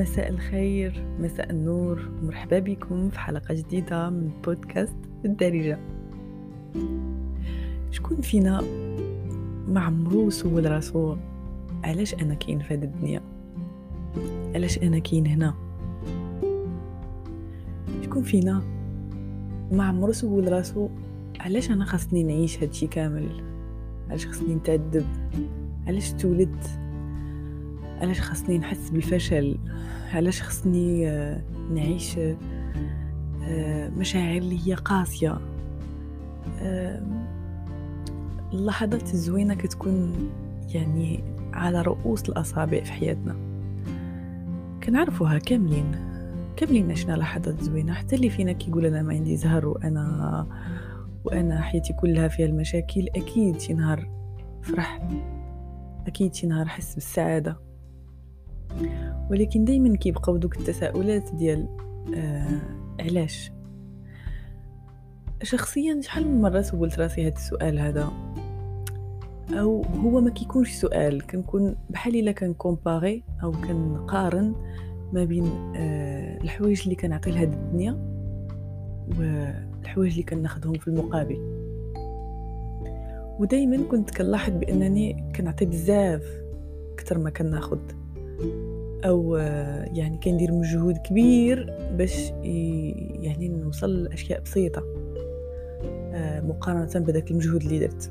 مساء الخير مساء النور. مرحبا بكم في حلقة جديدة من بودكاست الدارجة. شكون فينا ما عمرو سول راسو؟ علاش أنا كاين في هذه الدنيا؟ علاش أنا كاين هنا؟ شكون فينا ما عمرو سول راسو؟ علاش أنا خاصني نعيش هادشي كامل؟ علاش خاصني نتعذب؟ علاش تولدت علاش خاصني نحس بالفشل؟ علاش خاصني آه، نعيش آه، مشاعر اللي هي قاسية؟ اللحظات الزوينة كتكون يعني على رؤوس الأصابع في حياتنا. كنعرفوها كاملين كاملين عشنا لحظات زوينة. حتى اللي فينا كيقول أنا ما عندي زهر وأنا وأنا حياتي كلها فيها المشاكل أكيد شي نهار فرح أكيد شي نهار حس بالسعادة. ولكن دايما كيبقاو دوك التساؤلات ديال آه علاش؟ شخصيا شحال من مرة سولت راسي هذا السؤال هذا؟ أو هو ما كيكونش سؤال كنكون بحال إلا كنكومباري أو كنقارن ما بين آه الحوايج اللي كنعطي لهاد الدنيا والحوايج اللي كناخذهم في المقابل. ودائما كنت كنلاحظ بأنني كنعطي بزاف أكثر ما كناخذ أو يعني كندير مجهود كبير باش يعني نوصل لأشياء بسيطة آه، مقارنة بذاك المجهود اللي درت.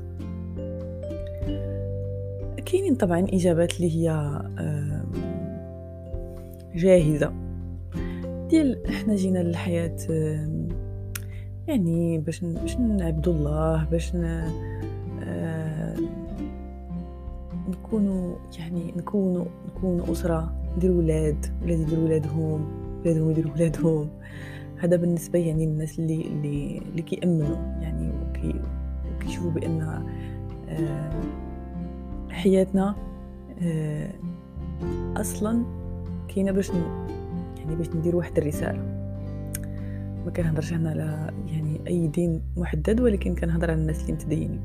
كاينين طبعا إجابات اللي هي جاهزة. ديال إحنا جينا للحياة يعني باش باش نعبد الله باش نكونوا يعني نكونوا نكونوا أسرة ندير ولاد ولاد يديروا ولادهم ولادهم يديروا ولادهم. هذا بالنسبة يعني الناس اللي اللي اللي كيأمنوا يعني وكي وكيشوفوا بأن آه، حياتنا آه، أصلا كاينة باش يعني باش ندير واحد الرسالة. ما كنهضرش هنا على يعني أي دين محدد ولكن كنهضر على الناس اللي متدينين.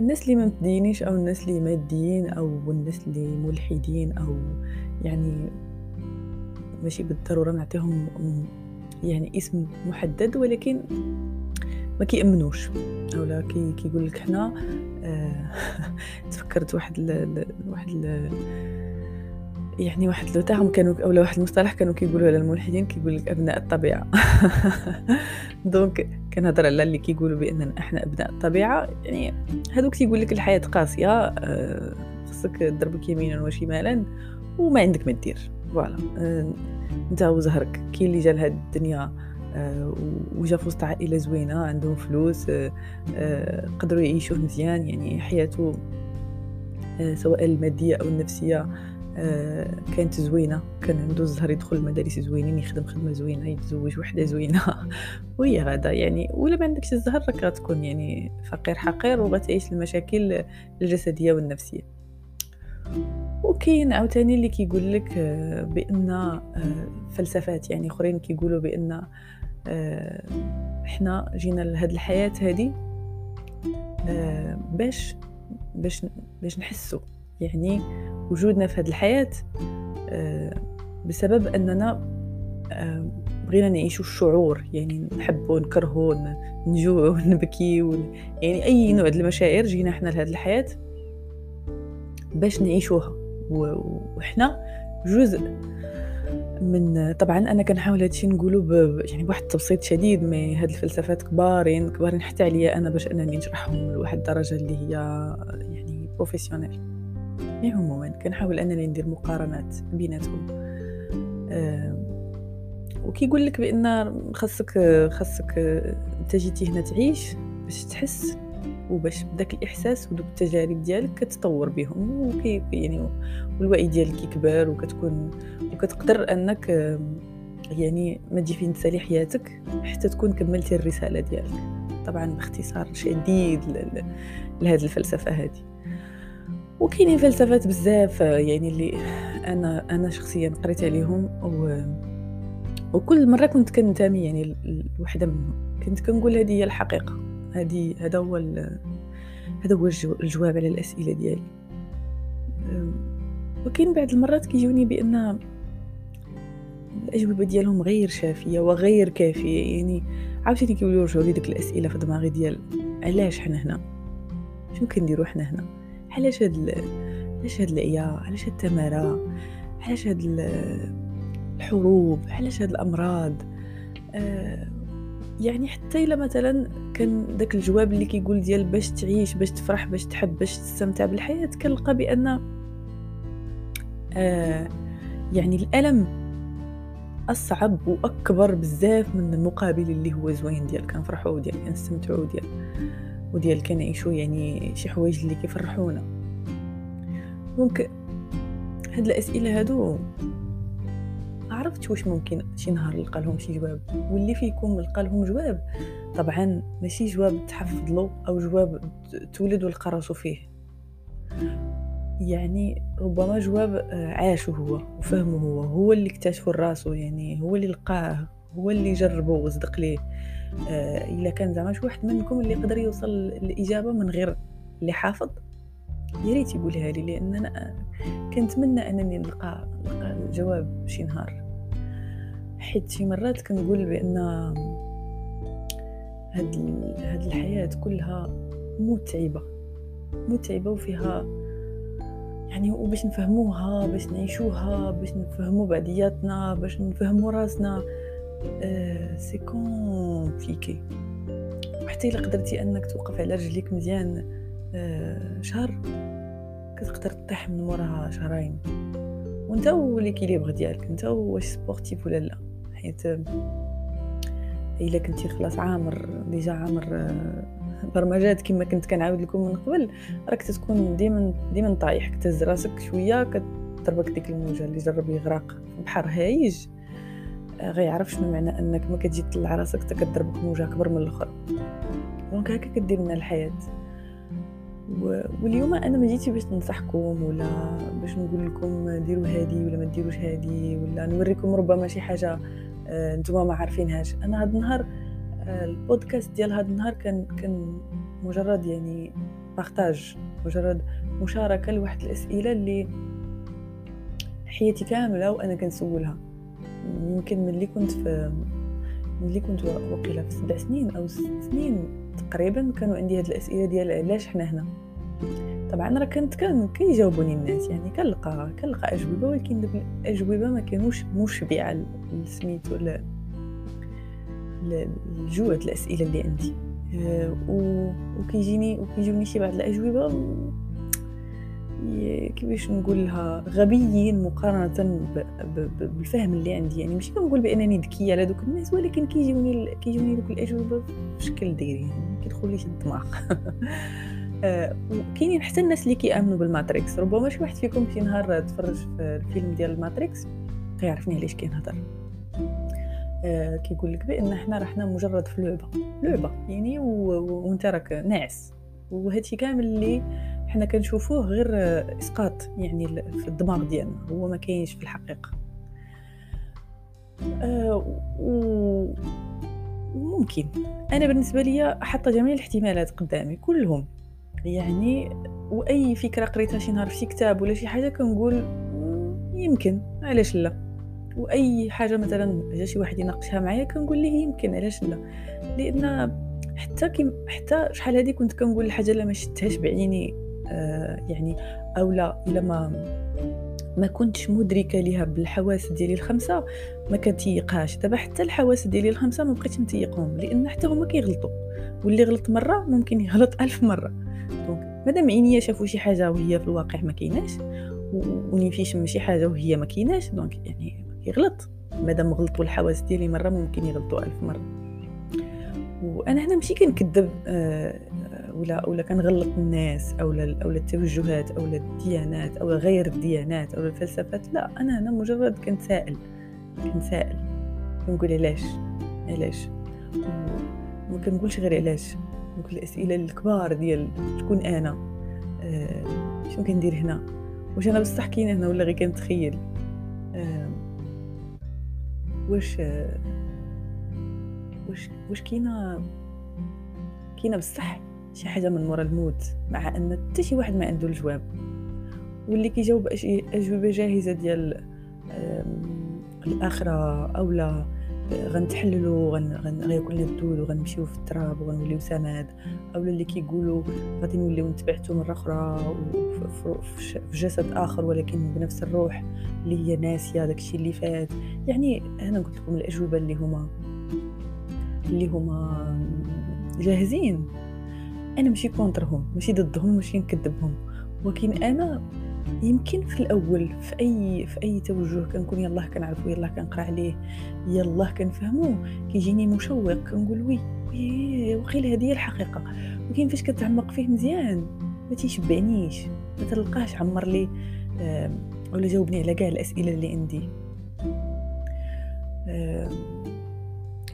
الناس اللي ما متدينيش أو الناس اللي ماديين أو الناس اللي ملحدين أو يعني ماشي بالضروره نعطيهم يعني اسم محدد ولكن ما كيأمنوش. أولا كي كيقول لك حنا آه تفكرت واحد ال واحد يعني واحد لو تاعهم كانوا اولا واحد المصطلح كانوا كيقولوا على الملحدين كيقول لك أبناء الطبيعة. donc كنهضر على اللي كيقولوا بأن إحنا أبناء الطبيعة يعني هذوك تيقول لك الحياة قاسية آه، خصك ضربك يمينا وشمالا وما عندك ما دير voilà آه، انت وزهرك كاين اللي جا لهاد الدنيا آه، وجا في وسط عائلة زوينة عندهم فلوس قدروا يعيشوا مزيان يعني حياته سواء المادية أو النفسية كانت زوينة. كان عنده الزهر يدخل المدارس زوينين يخدم خدمة زوينة يتزوج وحدة زوينة. وهي غادا يعني ولا ما عندكش الزهر راك غتكون يعني فقير حقير وغتعيش المشاكل الجسدية والنفسية. وكاين عاوتاني اللي كيقول لك آه، بأن آه، فلسفات يعني أخرين كيقولوا بأن إحنا جينا لهاد الحياة هذه باش باش باش نحسوا. يعني وجودنا في هذه الحياة آه، بسبب أننا آه، بغينا نعيشوا الشعور يعني نحبوا نكرهوا نجوع نبكي يعني أي نوع المشاعر جينا إحنا لهذه الحياة باش نعيشوها. وحنا جزء من طبعا أنا كنحاول هادشي نقوله ب... يعني بواحد التبسيط شديد mais هاد الفلسفات كبارين كبارين حتى عليا أنا باش أنني نشرحهم لواحد الدرجة اللي هي يعني professionnel يعني عموما كنحاول أنني ندير مقارنات بيناتهم. أه وكيقول لك بأن خاصك خاصك أنت جيتي هنا تعيش باش تحس وباش بداك الإحساس ودوك التجارب ديالك كتطور بهم وكي يعني والوعي ديالك يكبر وكتكون وكتقدر أنك يعني ما تجي فين تسالي حياتك حتى تكون كملتي الرسالة ديالك. طبعا باختصار شديد لهذه الفلسفة هذه. وكاينين فلسفات بزاف يعني اللي أنا أنا شخصيا قريت عليهم و وكل مرة كنت كننتامي يعني لواحد منهم. كنت كنقول هذه هي الحقيقة. هذه هذا هو هذا هو الجواب على الأسئلة ديالي. وكاين بعض المرات كيجوني بأن الأجوبة ديالهم غير شافية وغير كافية. يعني عاوتاني كيوليو يرجعوا لي ديك الأسئلة في دماغي ديال علاش حنا هنا؟ شنو كنديرو حنا هنا؟ علاش هاد علاش هاد العيا؟ علاش هاد التمارة؟ علاش هاد الحروب؟ علاش هاد الأمراض؟ آه يعني حتى إلا مثلا كان داك الجواب اللي كيقول ديال باش تعيش باش تفرح باش تحب باش تستمتع بالحياة كنلقى بأن آه يعني الألم أصعب وأكبر بزاف من المقابل اللي هو زوين ديال كنفرحوا وديال كنستمتعوا وديال. وديال كنعيشوا يعني شي حوايج اللي كيفرحونا. دونك هاد الأسئلة هادو عرفت واش ممكن شي نهار نلقى لهم شي جواب. واللي فيكم نلقى لهم جواب طبعا ماشي جواب تحفظ له أو جواب تولد ولقى راسو فيه. يعني ربما جواب آه، عاشه هو وفهمه هو. هو اللي اكتشفه راسو يعني هو اللي لقاه هو اللي جربه وصدق ليه. إلا كان زعما شي واحد منكم اللي يقدر يوصل الإجابة من غير اللي حافظ؟ يا ريت يقولها لي لأن أنا كنتمنى أنني نلقى نلقى الجواب شي نهار. حيت شي مرات كنقول بأن هاد هاد الحياة كلها متعبة متعبة وفيها يعني وباش نفهموها باش نعيشوها باش نفهمو بعضياتنا باش نفهمو راسنا. آه c'est compliqué وحتى إلا قدرتي أنك توقف على رجليك مزيان آه شهر كتقدر تطيح من موراها شهرين. وأنت هو l'équilibre ديالك أنت واش sportif ولا لا. حيت إلا كنتي خلاص عامر déjà عامر آه، برمجات كما كنت كنعاود لكم من قبل راك تكون ديما ديما طايح كتهز راسك شوية كتضربك ديك الموجة اللي جرب يغرق في بحر هايج. غيعرف شنو معنى أنك ما كتجي تطلع راسك حتى كتضربك موجة أكبر من الأخر. donc هكا كدير لنا الحياة. واليوم أنا ما جيتي باش ننصحكم ولا باش نقول لكم ديروا هادي ولا ما ديروش هادي ولا نوريكم ربما شي حاجة آه، نتوما ما عارفينهاش. أنا هاد النهار آه، البودكاست ديال هاد النهار كان كان مجرد يعني partage مجرد مشاركة لواحد الأسئلة اللي حياتي كاملة وأنا كنسولها. يمكن ملي كنت في ملي كنت وقيله في سبع سنين أو ست سنين تقريبا كانوا عندي هاد الأسئلة ديال علاش حنا هنا. طبعا راه كنت كان كيجاوبوني الناس يعني كنلقى كنلقى أجوبة ولكن دوك الأجوبة ما كانوش مشبعة لسميتو لجوة الأسئلة اللي عندي. آه، وكيجيني وكيجوني شي بعض الأجوبة كيفاش نقول لها غبيين مقارنة بالفهم اللي عندي. يعني ماشي كنقول بأنني ذكية على دوك الناس ولكن كيجوني كيجوني دوك الأجوبة بشكل دايرين يعني كيدخل لي الدماغ وكاينين حتى الناس اللي كيآمنوا بالماتريكس. ربما شي واحد فيكم شي نهار تفرج في الفيلم ديال الماتريكس كيعرفني علاش كينهضر آه كيقول لك بأن حنا راحنا مجرد في لعبة. لعبة يعني وانت راك ناعس. وهادشي كامل اللي حنا كنشوفوه غير إسقاط يعني في الدماغ ديالنا هو ما كاينش في الحقيقة. آه وممكن أنا بالنسبة لي حاطة جميع الاحتمالات قدامي كلهم. يعني وأي فكرة قريتها شي نهار في شي كتاب ولا شي حاجة كنقول يمكن علاش لا؟ وأي حاجة مثلا جا شي واحد يناقشها معايا كنقول ليه يمكن علاش لا؟ لأن حتى كي حتى شحال هادي كنت كنقول الحاجة اللي ما شفتهاش بعيني. يعني أو لا إلا ما ما كنتش مدركة ليها بالحواس ديالي الخمسة ما كنتيقهاش دابا حتى الحواس ديالي الخمسة ما بقيتش نتيقهم لأن حتى هما كيغلطوا. واللي غلط مرة ممكن يغلط ألف مرة. donc مادام عينيا شافوا شي حاجة وهي في الواقع ما كايناش ونيفي شم شي حاجة وهي ما كايناش donc يعني يغلط مادام غلطوا الحواس ديالي مرة ممكن يغلطوا ألف مرة. وأنا هنا ماشي كنكذب آه ولا ولا كنغلط الناس أو أو التوجهات أو الديانات أو غير الديانات أو الفلسفات لا أنا هنا مجرد كنتسائل كنتسائل كنقول علاش؟ علاش؟ ما كنقولش غير علاش. نقول الأسئلة الكبار ديال شكون أنا؟ آه شنو كندير هنا؟ واش أنا بصح كاين هنا ولا غير كنتخيل؟ آه واش آه واش واش كاينة كاينة بصح شي حاجة من مورا الموت مع أن حتى شي واحد ما عنده الجواب. واللي كيجاوب أجوبة جاهزة ديال الاخره اولا غنتحللوا غن غن غياكل لنا الدود وغنمشيو في التراب وغنوليو سماد اولا اللي كيقولوا غادي نوليو نتبعتو مرة أخرى في جسد آخر ولكن بنفس الروح اللي هي ناسية داكشي اللي فات. يعني أنا قلت لكم الأجوبة اللي هما اللي هما جاهزين. أنا ماشي كونترهم ماشي ضدهم ماشي نكذبهم. ولكن أنا يمكن في الأول في أي في أي توجه كنكون يلاه كنعرفو يلاه كنقرأ عليه يلاه كنفهمو كيجيني مشوق كنقول وي وي وقيل هذه هي الحقيقة. ولكن فاش كتعمق فيه مزيان ما تيشبعنيش ما تلقاش عمر لي ولا جاوبني على كاع الأسئلة اللي عندي.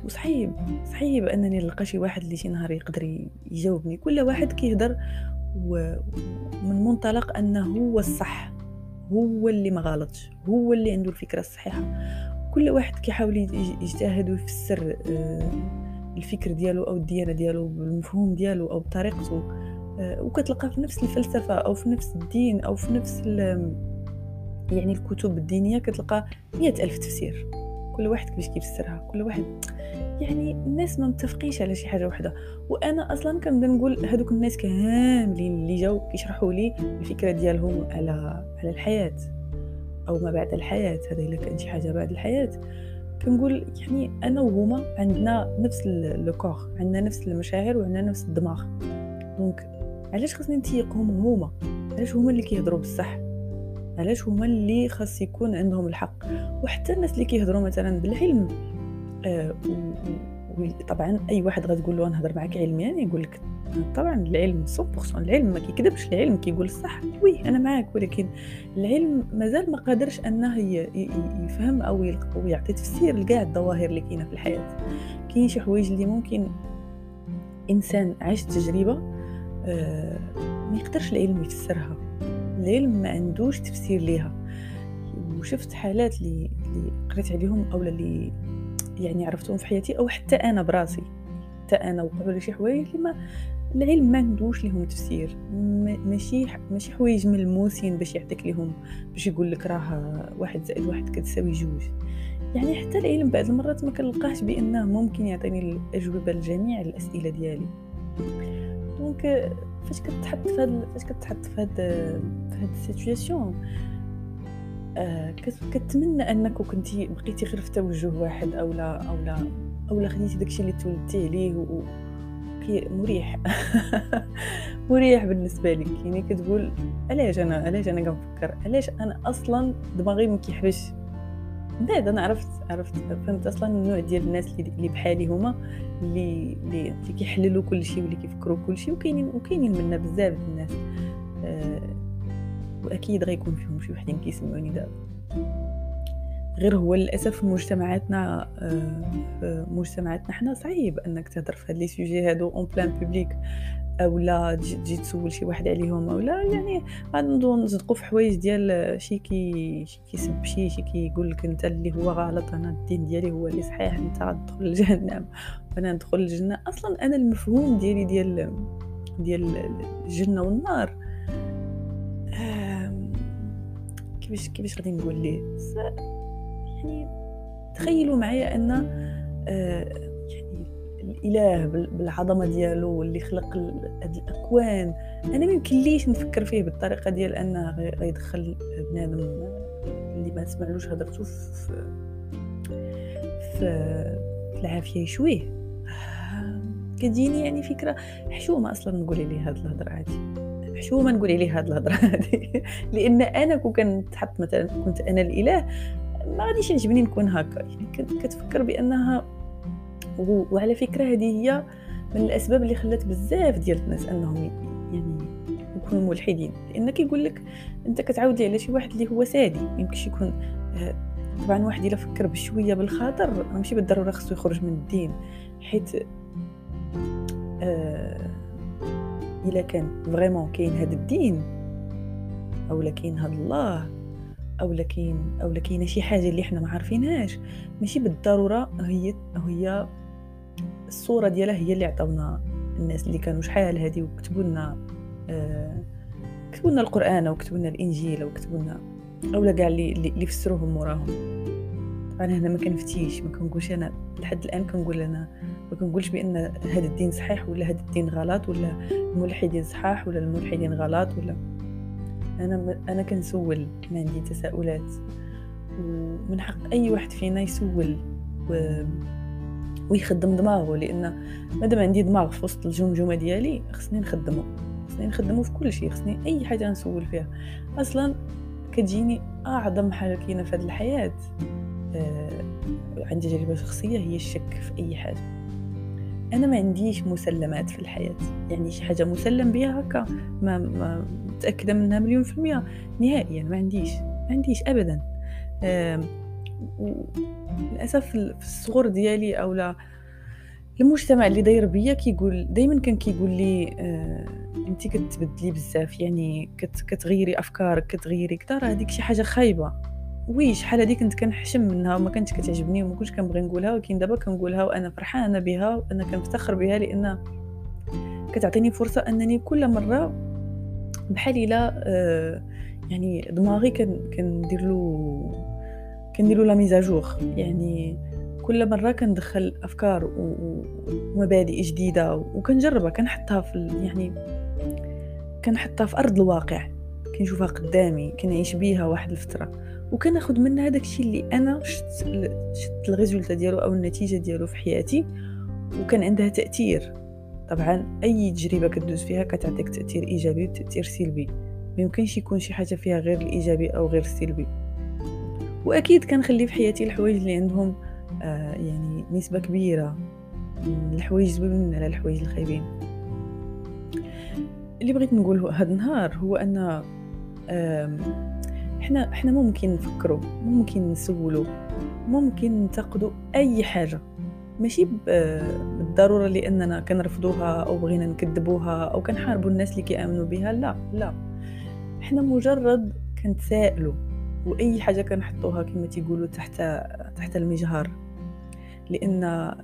وصعيب صعيب أنني نلقى شي واحد اللي شي نهار يقدر يجاوبني. كل واحد كيهضر ومن منطلق أنه هو الصح هو اللي ما غلطش هو اللي عنده الفكرة الصحيحة. كل واحد كيحاول يجتهد ويفسر آه، الفكر ديالو أو الديانة ديالو بالمفهوم ديالو أو بطريقته. آه، وكتلقى في نفس الفلسفة أو في نفس الدين أو في نفس يعني الكتب الدينية كتلقى مئة ألف تفسير. كل واحد كيفاش كيفسرها كل واحد يعني الناس ما متفقينش على شي حاجة وحدة. وأنا أصلا كنبدا نقول هذوك الناس كاملين اللي جاو كيشرحوا لي الفكرة ديالهم على على الحياة أو ما بعد الحياة. هذا إلا كان شي حاجة بعد الحياة. كنقول يعني أنا وهما عندنا نفس le corps عندنا نفس المشاعر وعندنا نفس الدماغ. donc علاش خصني نتيقهم هما؟ علاش هما اللي كيهضروا بصح؟ علاش هما اللي خاص يكون عندهم الحق؟ وحتى الناس اللي كيهضروا مثلا بالعلم. آه طبعا أي واحد غتقول له نهضر معك علميا يعني يقول لك طبعا العلم 100% العلم ما كيكذبش العلم كيقول الصح. oui أنا معاك ولكن العلم مازال ما قادرش أنه يفهم أو يعطي تفسير لكاع الظواهر اللي كاينة في الحياة. كاين شي حوايج اللي ممكن إنسان عاش تجربة آه ما يقدرش العلم يفسرها. العلم ما عندوش تفسير ليها. وشفت حالات اللي قريت عليهم أو اللي يعني عرفتهم في حياتي أو حتى أنا براسي. حتى أنا وقعوا لي شي حوايج اللي ما العلم ما عندوش ليهم تفسير. ماشي ماشي حوايج ملموسين باش يعطيك ليهم باش يقول لك راه واحد زائد واحد كتساوي جوج. يعني حتى العلم بعض المرات ما كنلقاهش بأنه ممكن يعطيني الأجوبة لجميع الاسئله ديالي. donc فاش كتحط في هاد فاش كتحط في هاد في هاد ال situation آه كتمنى أنك كنتي بقيتي غير في توجه واحد أو لا أو لا أو لا خديتي داكشي اللي تولدتي عليه مريح. مريح بالنسبة لك. يعني كتقول علاش أنا علاش أنا كنفكر؟ علاش أنا أصلا دماغي ما كيحبش بعد أنا عرفت عرفت فهمت أصلا النوع ديال الناس اللي بحالي هما اللي اللي كيحللوا كل شيء واللي كيفكروا كل شيء وكاينين وكاينين منا بزاف الناس. أه وأكيد غيكون فيهم شي وحدين كيسمعوني دابا. غير هو للأسف مجتمعاتنا آه، في مجتمعاتنا حنا صعيب إنك تهضر في هاد les sujets هادو en plein public اولا تجي تسول شي واحد عليهم اولا يعني غنوضو نصدقوا في حوايج ديال شي كي شي كيسب شي شي كيقول لك أنت اللي هو غلط أنا الدين ديالي هو اللي صحيح أنت غتدخل لجهنم. وأنا ندخل الجنة. أصلا أنا المفهوم ديالي ديال ديال الجنة والنار كيفاش كيفاش غادي نقول ليه؟ يعني تخيلوا معايا أن آه الإله بالعظمة ديالو اللي خلق هاد الأكوان. أنا ما يمكنليش نفكر فيه بالطريقة ديال انه غيدخل بنادم اللي ما سمعلوش هضرته في في العافية يشويه. كتجيني يعني فكرة حشومة أصلا نقول ليه هاد الهضرة هادي. حشومة نقول عليه هاد الهضرة هادي. لأن أنا كون كنتحط مثلا كنت أنا الإله ما غاديش يعجبني نكون هكا. يعني كتفكر بأنها وعلى فكرة هذه هي من الأسباب اللي خلات بزاف ديال الناس أنهم يعني يكونوا ملحدين. لأن كيقول لك أنت كتعاودي على شي واحد اللي هو سادي يمكنش يكون آه، طبعا واحد إلا فكر بشوية بالخاطر ماشي بالضرورة خصو يخرج من الدين حيت آه إلا كان vraiment كاين هذا الدين أو كاين هذا الله أو لكاين أو لكاين شي حاجة اللي حنا ما عارفينهاش ماشي بالضرورة هي هي الصورة ديالها هي اللي عطاونا الناس اللي كانوا شحال هادي وكتبوا لنا آه كتبوا لنا القرآن وكتبوا لنا الإنجيل وكتبوا لنا اولا كاع اللي اللي فسروهم موراهم أنا هنا ما كنفتيش ما كنقولش أنا لحد الآن كنقول أنا ما كنقولش بأن هذا الدين صحيح ولا هذا الدين غلط ولا الملحدين صحاح ولا الملحدين غلط ولا. أنا أنا كنسول ما عندي تساؤلات. ومن حق أي واحد فينا يسول و... ويخدم دماغه لأن مادام عندي دماغ في وسط الجمجمة ديالي خصني نخدمه خصني نخدمه في كل شيء خصني أي حاجة نسول فيها. أصلا كتجيني أعظم حاجة كاينة في هذه الحياة آه عندي تجربة شخصية هي الشك في أي حاجة. أنا ما عنديش مسلمات في الحياة. يعني شي حاجة مسلم بها هكا ما, ما متأكدة منها مليون في المية. نهائيا ما عنديش ما عنديش ابدا. آه للأسف في الصغر ديالي أو لا المجتمع اللي داير بيا كيقول دائما كان كيقول لي آه انت كتبدلي بزاف يعني كت كتغيري أفكارك كتغيري كثر هذيك شي حاجة خايبة. وي شحال هذيك كنت كنحشم منها وما كانتش كتعجبني وما كنتش كنبغي نقولها ولكن دابا كنقولها وأنا فرحانة بها وأنا كنفتخر بها لأن كتعطيني فرصة أنني كل مرة بحال إلا آه يعني دماغي كندير له كنديرو لا ميزاجور يعني كل مرة كندخل أفكار ومبادئ جديدة وكنجربها كنحطها في يعني كنحطها في أرض الواقع. كنشوفها قدامي كنعيش بيها واحد الفترة. وكناخد منها داكشي اللي أنا شفت شفت الريزولتا ديالو أو النتيجة ديالو في حياتي. وكان عندها تأثير. طبعا أي تجربة كدوز فيها كتعطيك تأثير إيجابي وتأثير سلبي. ما يمكنش يكون شي حاجة فيها غير الإيجابي أو غير السلبي. وأكيد كنخلي في حياتي الحوايج اللي عندهم آه يعني نسبة كبيرة من الحوايج الزوينين على الحوايج الخايبين. اللي بغيت نقوله هذا النهار هو أن إحنا إحنا ممكن نفكروا ممكن نسولوا ممكن ننتقدوا أي حاجة. ماشي بالضرورة لأننا كنرفضوها أو بغينا نكذبوها أو كنحاربوا الناس اللي كيآمنوا بها لا لا. إحنا مجرد كنتسائلوا وأي حاجة كنحطوها كما تيقولوا تحت تحت المجهر. لأن آه،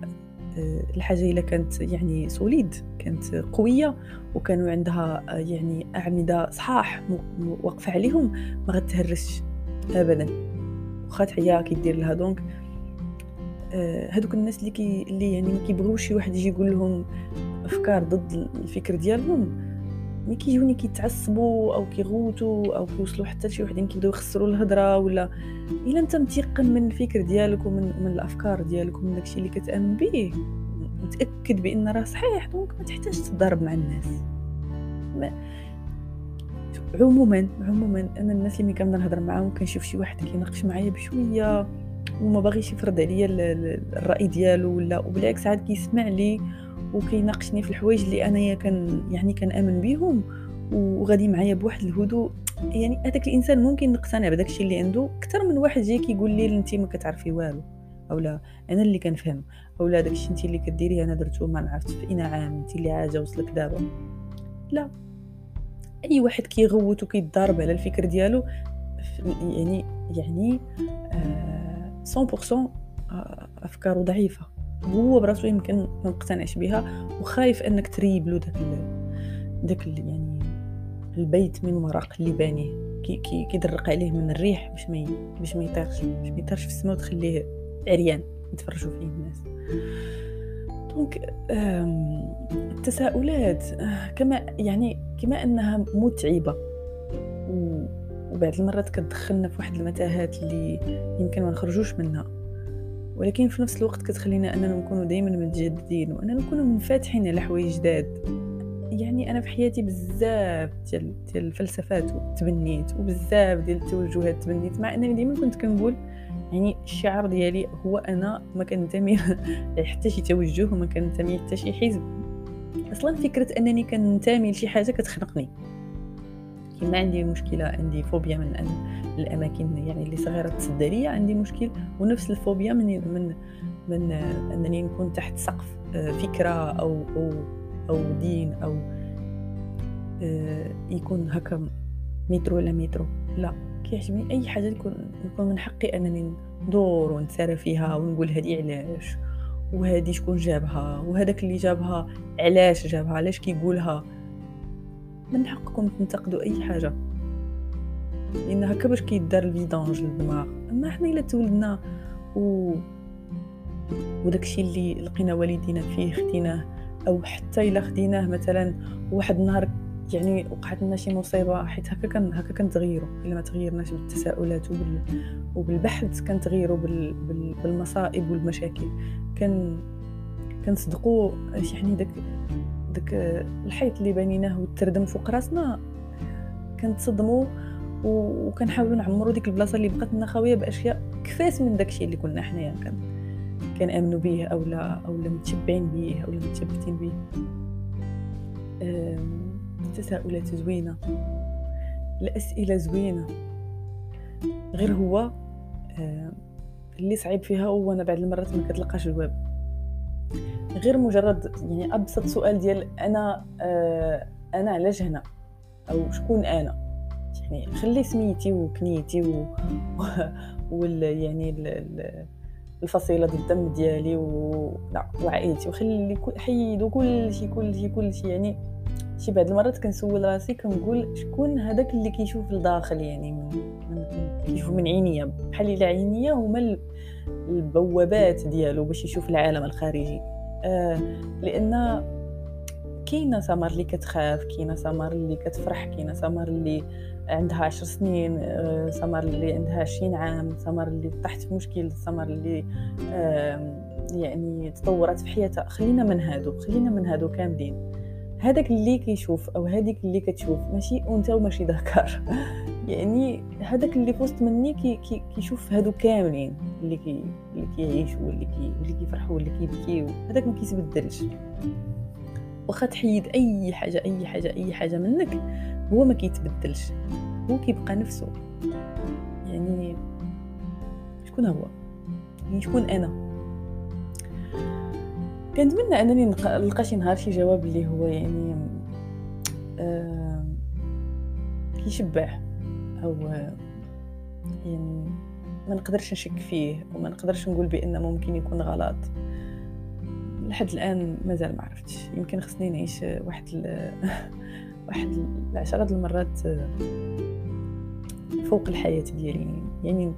الحاجة إلا كانت يعني solide كانت قوية وكانوا عندها آه، يعني أعمدة صحاح واقفة عليهم ما غتهرسش ابدا. واخا تعيا كيدير لها. donc هذوك الناس اللي كي اللي يعني ما كيبغيوش شي واحد يجي يقول لهم أفكار ضد الفكر ديالهم ملي كيجوني كيتعصبوا أو كيغوتوا أو كيوصلوا حتى لشي وحدين كيبداو يخسروا الهضره ولا إلا أنت متيقن من الفكر ديالك ومن من الأفكار ديالك ومن داكشي اللي كتأمن به متأكد بأن راه صحيح دونك ما تحتاج تضارب مع الناس. ما عموما عموما أنا الناس اللي ملي كنبدا نهضر معاهم كنشوف شي واحد كيناقش معايا بشوية وما باغيش يفرض عليا الرأي ديالو ولا وبالعكس عاد كيسمع لي وكيناقشني في الحوايج اللي انايا كان يعني كنأمن بهم وغادي معايا بواحد الهدوء. يعني هذاك الإنسان ممكن نقتنع بداك الشيء اللي عنده أكثر من واحد جاي كيقول لي انت ما كتعرفي والو أو لا أنا اللي كنفهم أو لا داك الشيء انت اللي كديري أنا درتو ما عرفت في عام؟ انت اللي عاجة وصلك دابا؟ لا. أي واحد كيغوت وكيتضارب على الفكر ديالو يعني يعني آه 100% آه، أفكاره ضعيفة. هو براسو يمكن ما مقتنعش بها وخايف انك تريبلو داك داك يعني البيت من ورق اللي بانيه. كي كي كيدرق عليه من الريح باش ما باش ما يطيرش باش ما يطيرش في السماء وتخليه عريان يتفرجوا فيه الناس. donc التساؤلات آه، كما يعني كما أنها متعبة. وبعض المرات كتدخلنا في واحد المتاهات اللي يمكن ما نخرجوش منها. ولكن في نفس الوقت كتخلينا أننا نكونوا دائما متجددين وأننا نكونوا منفتحين على حوايج جداد. يعني أنا في حياتي بزاف ديال ديال الفلسفات تبنيت وبزاف ديال التوجهات تبنيت مع أنني ديما كنت كنقول يعني الشعار ديالي هو أنا ما كنتمي حتى شي توجه وما كنتمي حتى شي حزب. أصلا فكرة أنني كنتمي لشي حاجة كتخنقني. ما عندي مشكلة عندي فوبيا من أن الأماكن يعني اللي صغيرة ليا عندي مشكل. ونفس الفوبيا من من من أنني نكون تحت سقف آه، فكرة أو أو أو دين أو آه، يكون هكا مترو ولا مترو. لا كيعجبني أي حاجة يكون يكون من حقي أنني ندور ونتسارى فيها ونقول هذه علاش؟ وهذه شكون جابها؟ وهذاك اللي جابها علاش جابها؟ علاش كيقولها؟ من حقكم تنتقدوا أي حاجة. لأن هكا باش كيدار الفيدانج للدماغ. أما حنا إلا تولدنا و وداكشي اللي لقينا والدينا فيه خديناه أو حتى إلا خديناه مثلا واحد النهار يعني وقعت لنا شي مصيبة حيت هكا كان هكا كنتغيروا إلا ما تغيرناش بالتساؤلات وبال وبالبحث كنتغيروا بال... بال... بالمصائب والمشاكل. كان كنصدقوا يعني داك داك الحيط اللي بانيناه والتردم فوق راسنا كنتصدموا وكنحاولوا نعمروا ديك البلاصة اللي بقات لنا خاويه بأشياء كفاس من داكشي اللي كنا حنايا. كان كنامنوا به أو لا أو لا متشبعين به أو لا متشبتين به تساؤلات زوينة. الأسئلة زوينة. غير هو اللي صعيب فيها هو أنا بعد المرات ما كتلقاش جواب غير مجرد يعني أبسط سؤال ديال أنا آه أنا علاش هنا؟ أو شكون أنا؟ يعني خلي سميتي وكنيتي و... وال يعني ال... الفصيلة ديال الدم ديالي و لا وعائلتي. وخلي حيدوا كل شيء كل شيء كل شيء يعني شي بعض المرات كنسول راسي كنقول شكون هذاك اللي كيشوف لداخل يعني من, من كيشوف من عينيا. بحال إلا عينيا هما البوابات ديالو باش يشوف العالم الخارجي. آه لأن كاينة سمر اللي كتخاف كاينة سمر اللي كتفرح كاينة سمر اللي عندها عشر سنين آه سمر اللي عندها عشرين عام سمر اللي طاحت في مشكل سمر اللي آه يعني تطورت في حياتها. خلينا من هادو خلينا من هادو كاملين. هذاك اللي كيشوف أو هذيك اللي كتشوف ماشي أنثى وماشي ذكر. يعني هذاك اللي في وسط مني كي كي كيشوف هادو كاملين اللي كي اللي كيعيشوا واللي كي واللي كيفرحوا واللي كيبكيو. هذاك ما كيتبدلش واخا تحيد أي حاجة أي حاجة أي حاجة منك هو ما كيتبدلش. هو كيبقى نفسه. يعني شكون هو؟ يعني شكون أنا؟ كنتمنى أنني نلقى شي نهار شي جواب اللي هو يعني آه كيشبع. أو يعني ما نقدرش نشك فيه وما نقدرش نقول بان ممكن يكون غلط. لحد الآن مازال ما عرفتش. يمكن خصني نعيش واحد ال... واحد العشرات المرات فوق الحياة ديالي. يعني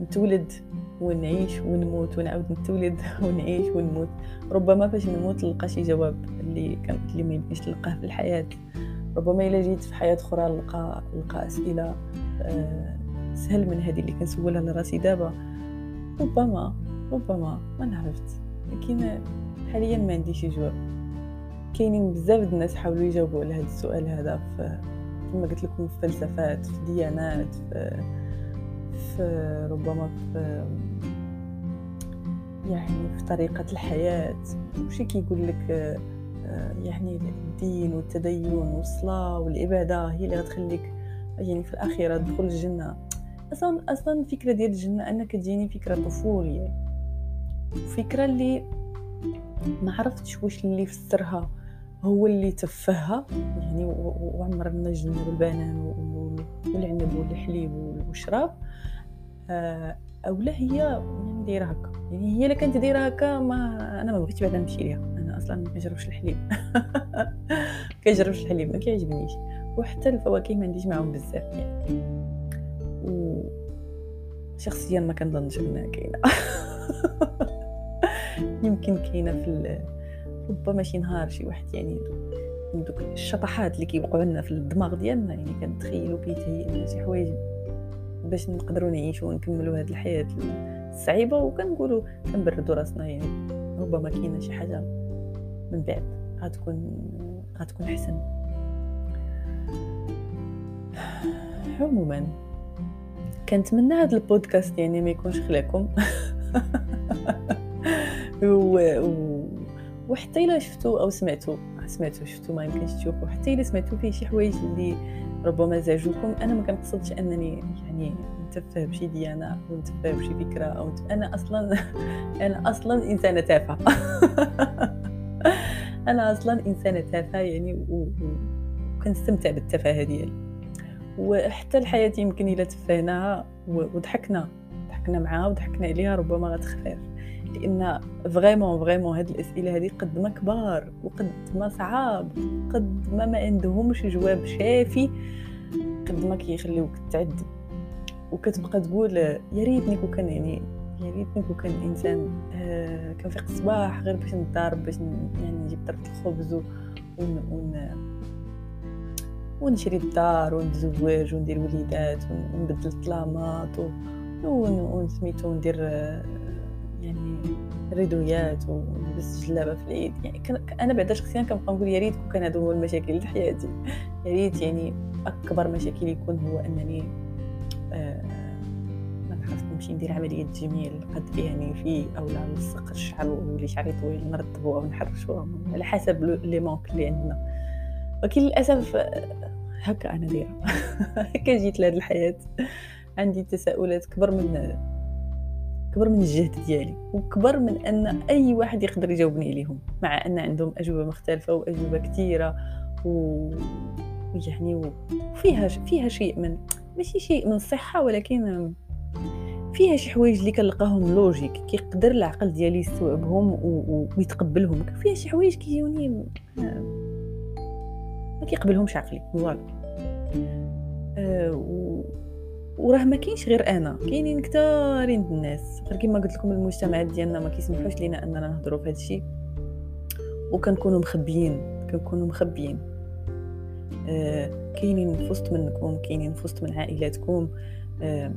نتولد ونعيش ونموت ونعاود نتولد ونعيش ونموت. ربما فاش نموت نلقى شي جواب اللي كان اللي ما يمكنش تلقاه في الحياة. ربما إلا جيت في حياة أخرى نلقى نلقى أسئلة أه سهل من هذه اللي كنسولها لراسي دابا. ربما ربما ما نعرفت. لكن حاليا ما عنديش جواب. كاينين بزاف الناس حاولوا يجاوبوا على هذا السؤال هذا في كما قلت لكم في فلسفات في ديانات في في ربما في يعني في طريقة الحياة. وشي كيقول لك آه، يعني الدين والتدين والصلاة والعبادة هي اللي غتخليك يعني في الأخيرة تدخل الجنة. أصلا أصلا الفكرة ديال الجنة أنا كتجيني فكرة طفولية. فكرة اللي ما عرفتش واش اللي فسرها هو اللي تفهها. يعني وعمرنا الجنة بالبنان والعنب والحليب والشراب. آه، أو لا هي يعني دايرة هكا. يعني هي إلا كانت دايرة هكا ما أنا ما بغيتش بعدا نمشي ليها. أصلا ما كنجربش الحليب. كنجربش الحليب ما كيعجبنيش. وحتى الفواكه ما عنديش معاهم بزاف يعني. و شخصيا ما كنظنش أنها كاينة. يمكن كاينة في ربما شي نهار شي واحد يعني دوك الشطحات اللي كيوقعوا لنا في الدماغ ديالنا يعني كنتخيلوا كيتهيئ لنا شي حوايج باش نقدروا نعيشوا ونكملوا هذه الحياة الصعيبة. وكنقولوا كنبردوا راسنا يعني. ربما كاينة شي حاجة من بعد. غتكون غتكون أحسن. عموما كنتمنى هذا البودكاست يعني ما يكونش خلاكم. و... و... وحتى إلا شفتوا أو سمعتوا سمعتوا شفتوا ما يمكنش تشوفوا حتى إلا سمعتوا فيه شي حوايج اللي ربما زعجوكم. أنا ما كنقصدش أنني يعني نتفه بشي ديانة ونتفه بشي فكرة أو أنا أصلا أنا أصلا إنسانة تافهة. أنا أصلا إنسانة تافهة يعني وكنستمتع بالتفاهة ديالي. وحتى الحياة يمكن إلا تفهناها وضحكنا ضحكنا معاها وضحكنا عليها ربما غتخفف لأن vraiment vraiment هاد الأسئلة هذه قد ما كبار وقد ما صعاب قد ما ما عندهمش جواب شافي قد ما كيخليوك تعذب وكتبقى تقول يا ريتني كون كان يا ريتني كون كان الإنسان آه كنفيق الصباح غير باش ندار باش يعني نجيب طرف الخبز ون ون ونشري الدار ونتزوج وندير وليدات ونبدل الطلامات ونسميتو ندير آه، يعني ريدويات ونلبس جلابة في العيد. يعني كان أنا بعدا شخصيا كنبقى نقول يا ريت كان هادو هما المشاكل اللي حياتي. يا ريت يعني أكبر مشاكل يكون هو أنني آه نمشي ندير عملية تجميل قد يعني في أو لا نلصق الشعر ويولي شعري طويل نرطبو أو نحرشو على حسب لي مونك اللي عندنا. ولكن للأسف هكا أنا دايرة. هكا جيت لهاد الحياة. عندي تساؤلات كبر من كبر من الجهد ديالي وكبر من أن أي واحد يقدر يجاوبني عليهم مع أن عندهم أجوبة مختلفة وأجوبة كثيره و يعني وفيها فيها شيء من ماشي شيء من الصحه ولكن فيها شي حوايج اللي كنلقاهم لوجيك كيقدر العقل ديالي يستوعبهم ويتقبلهم. فيها شي حوايج كيجوني ما كيقبلهمش عقلي. فوالا. أه وراه ما كاينش غير أنا. كاينين كثارين الناس. غير كما قلت لكم المجتمعات ديالنا ما كيسمحوش لينا أننا نهضروا في هذا الشيء وكنكونوا مخبيين كنكونوا مخبيين. آه كاينين في وسط منكم كاينين في وسط من عائلاتكم. آه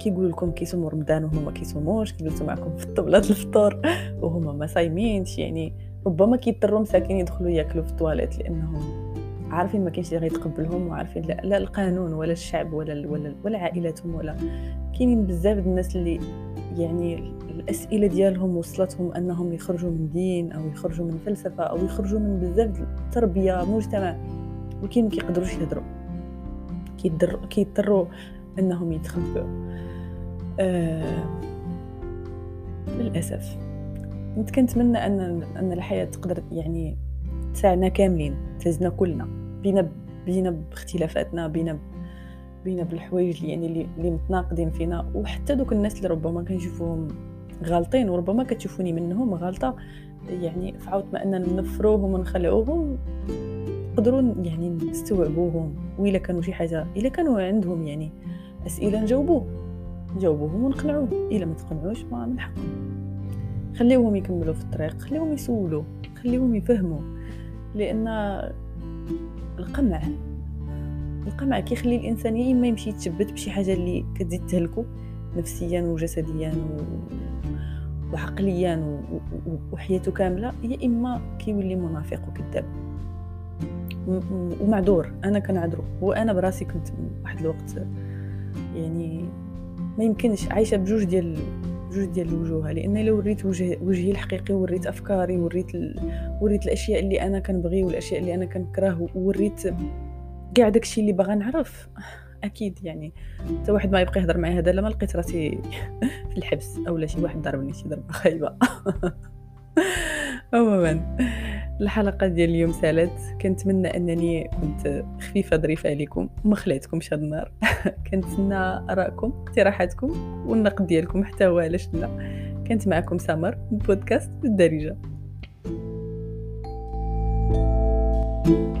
كيقولوا لكم كيصوموا رمضان وهما ما كيصوموش كيجلسوا معكم في الطبلات الفطور وهما ما صايمينش. يعني ربما كيضطروا مساكين يدخلوا ياكلوا في الطواليت لأنهم عارفين ما كاينش اللي غيتقبلهم وعارفين لا, لا القانون ولا الشعب ولا ولا ولا عائلاتهم ولا كاينين بزاف الناس اللي يعني الأسئلة ديالهم وصلتهم أنهم يخرجوا من دين أو يخرجوا من فلسفة أو يخرجوا من بزاف التربية مجتمع ولكن ما كيقدروش يهضروا كيضطروا أنهم يتخبوا آه للأسف. كنت كنتمنى أن أن الحياة تقدر يعني تساعدنا كاملين تهزنا كلنا بينا بينا باختلافاتنا بينا بينا بالحوايج اللي يعني اللي, متناقضين فينا. وحتى دوك الناس اللي ربما كنشوفوهم غالطين وربما كتشوفوني منهم غالطة يعني فعاود ما أن نفروهم ونخلعوهم نقدروا يعني نستوعبوهم وإلا كانوا شي حاجة إلا كانوا عندهم يعني أسئلة نجاوبوه. نجاوبوهم ونقنعوهم إلا ما تقنعوش ما من حقهم. خليوهم يكملوا في الطريق خليوهم يسولوا خليوهم يفهموا. لأن القمع القمع كيخلي الإنسان يا إما يمشي يتشبت بشي حاجة اللي كتزيد تهلكو نفسيا وجسديا و... وعقليا و... و... وحياته كاملة يا إما كيولي منافق وكذاب. ومعذور. أنا كنعذرو. وأنا براسي كنت واحد الوقت يعني ما يمكنش عايشة بجوج ديال بجوج ديال الوجوه لأن إلا وريت وجه وجهي الحقيقي وريت أفكاري وريت ال... وريت الأشياء اللي أنا كنبغي والأشياء اللي أنا كنكره وريت كاع داكشي اللي باغا نعرف أكيد يعني. حتى واحد ما يبقى يهضر معايا هذا لما لقيت راسي في الحبس اولا شي واحد ضربني شي ضربة خايبة. عموما الحلقة ديال اليوم سالت كنتمنى أنني كنت خفيفة ظريفة عليكم وما خليتكمش هاد النهار. كنتسنى آرائكم اقتراحاتكم والنقد ديالكم حتى هو علاش لا. كانت معكم سمر بودكاست الدارجة. thank you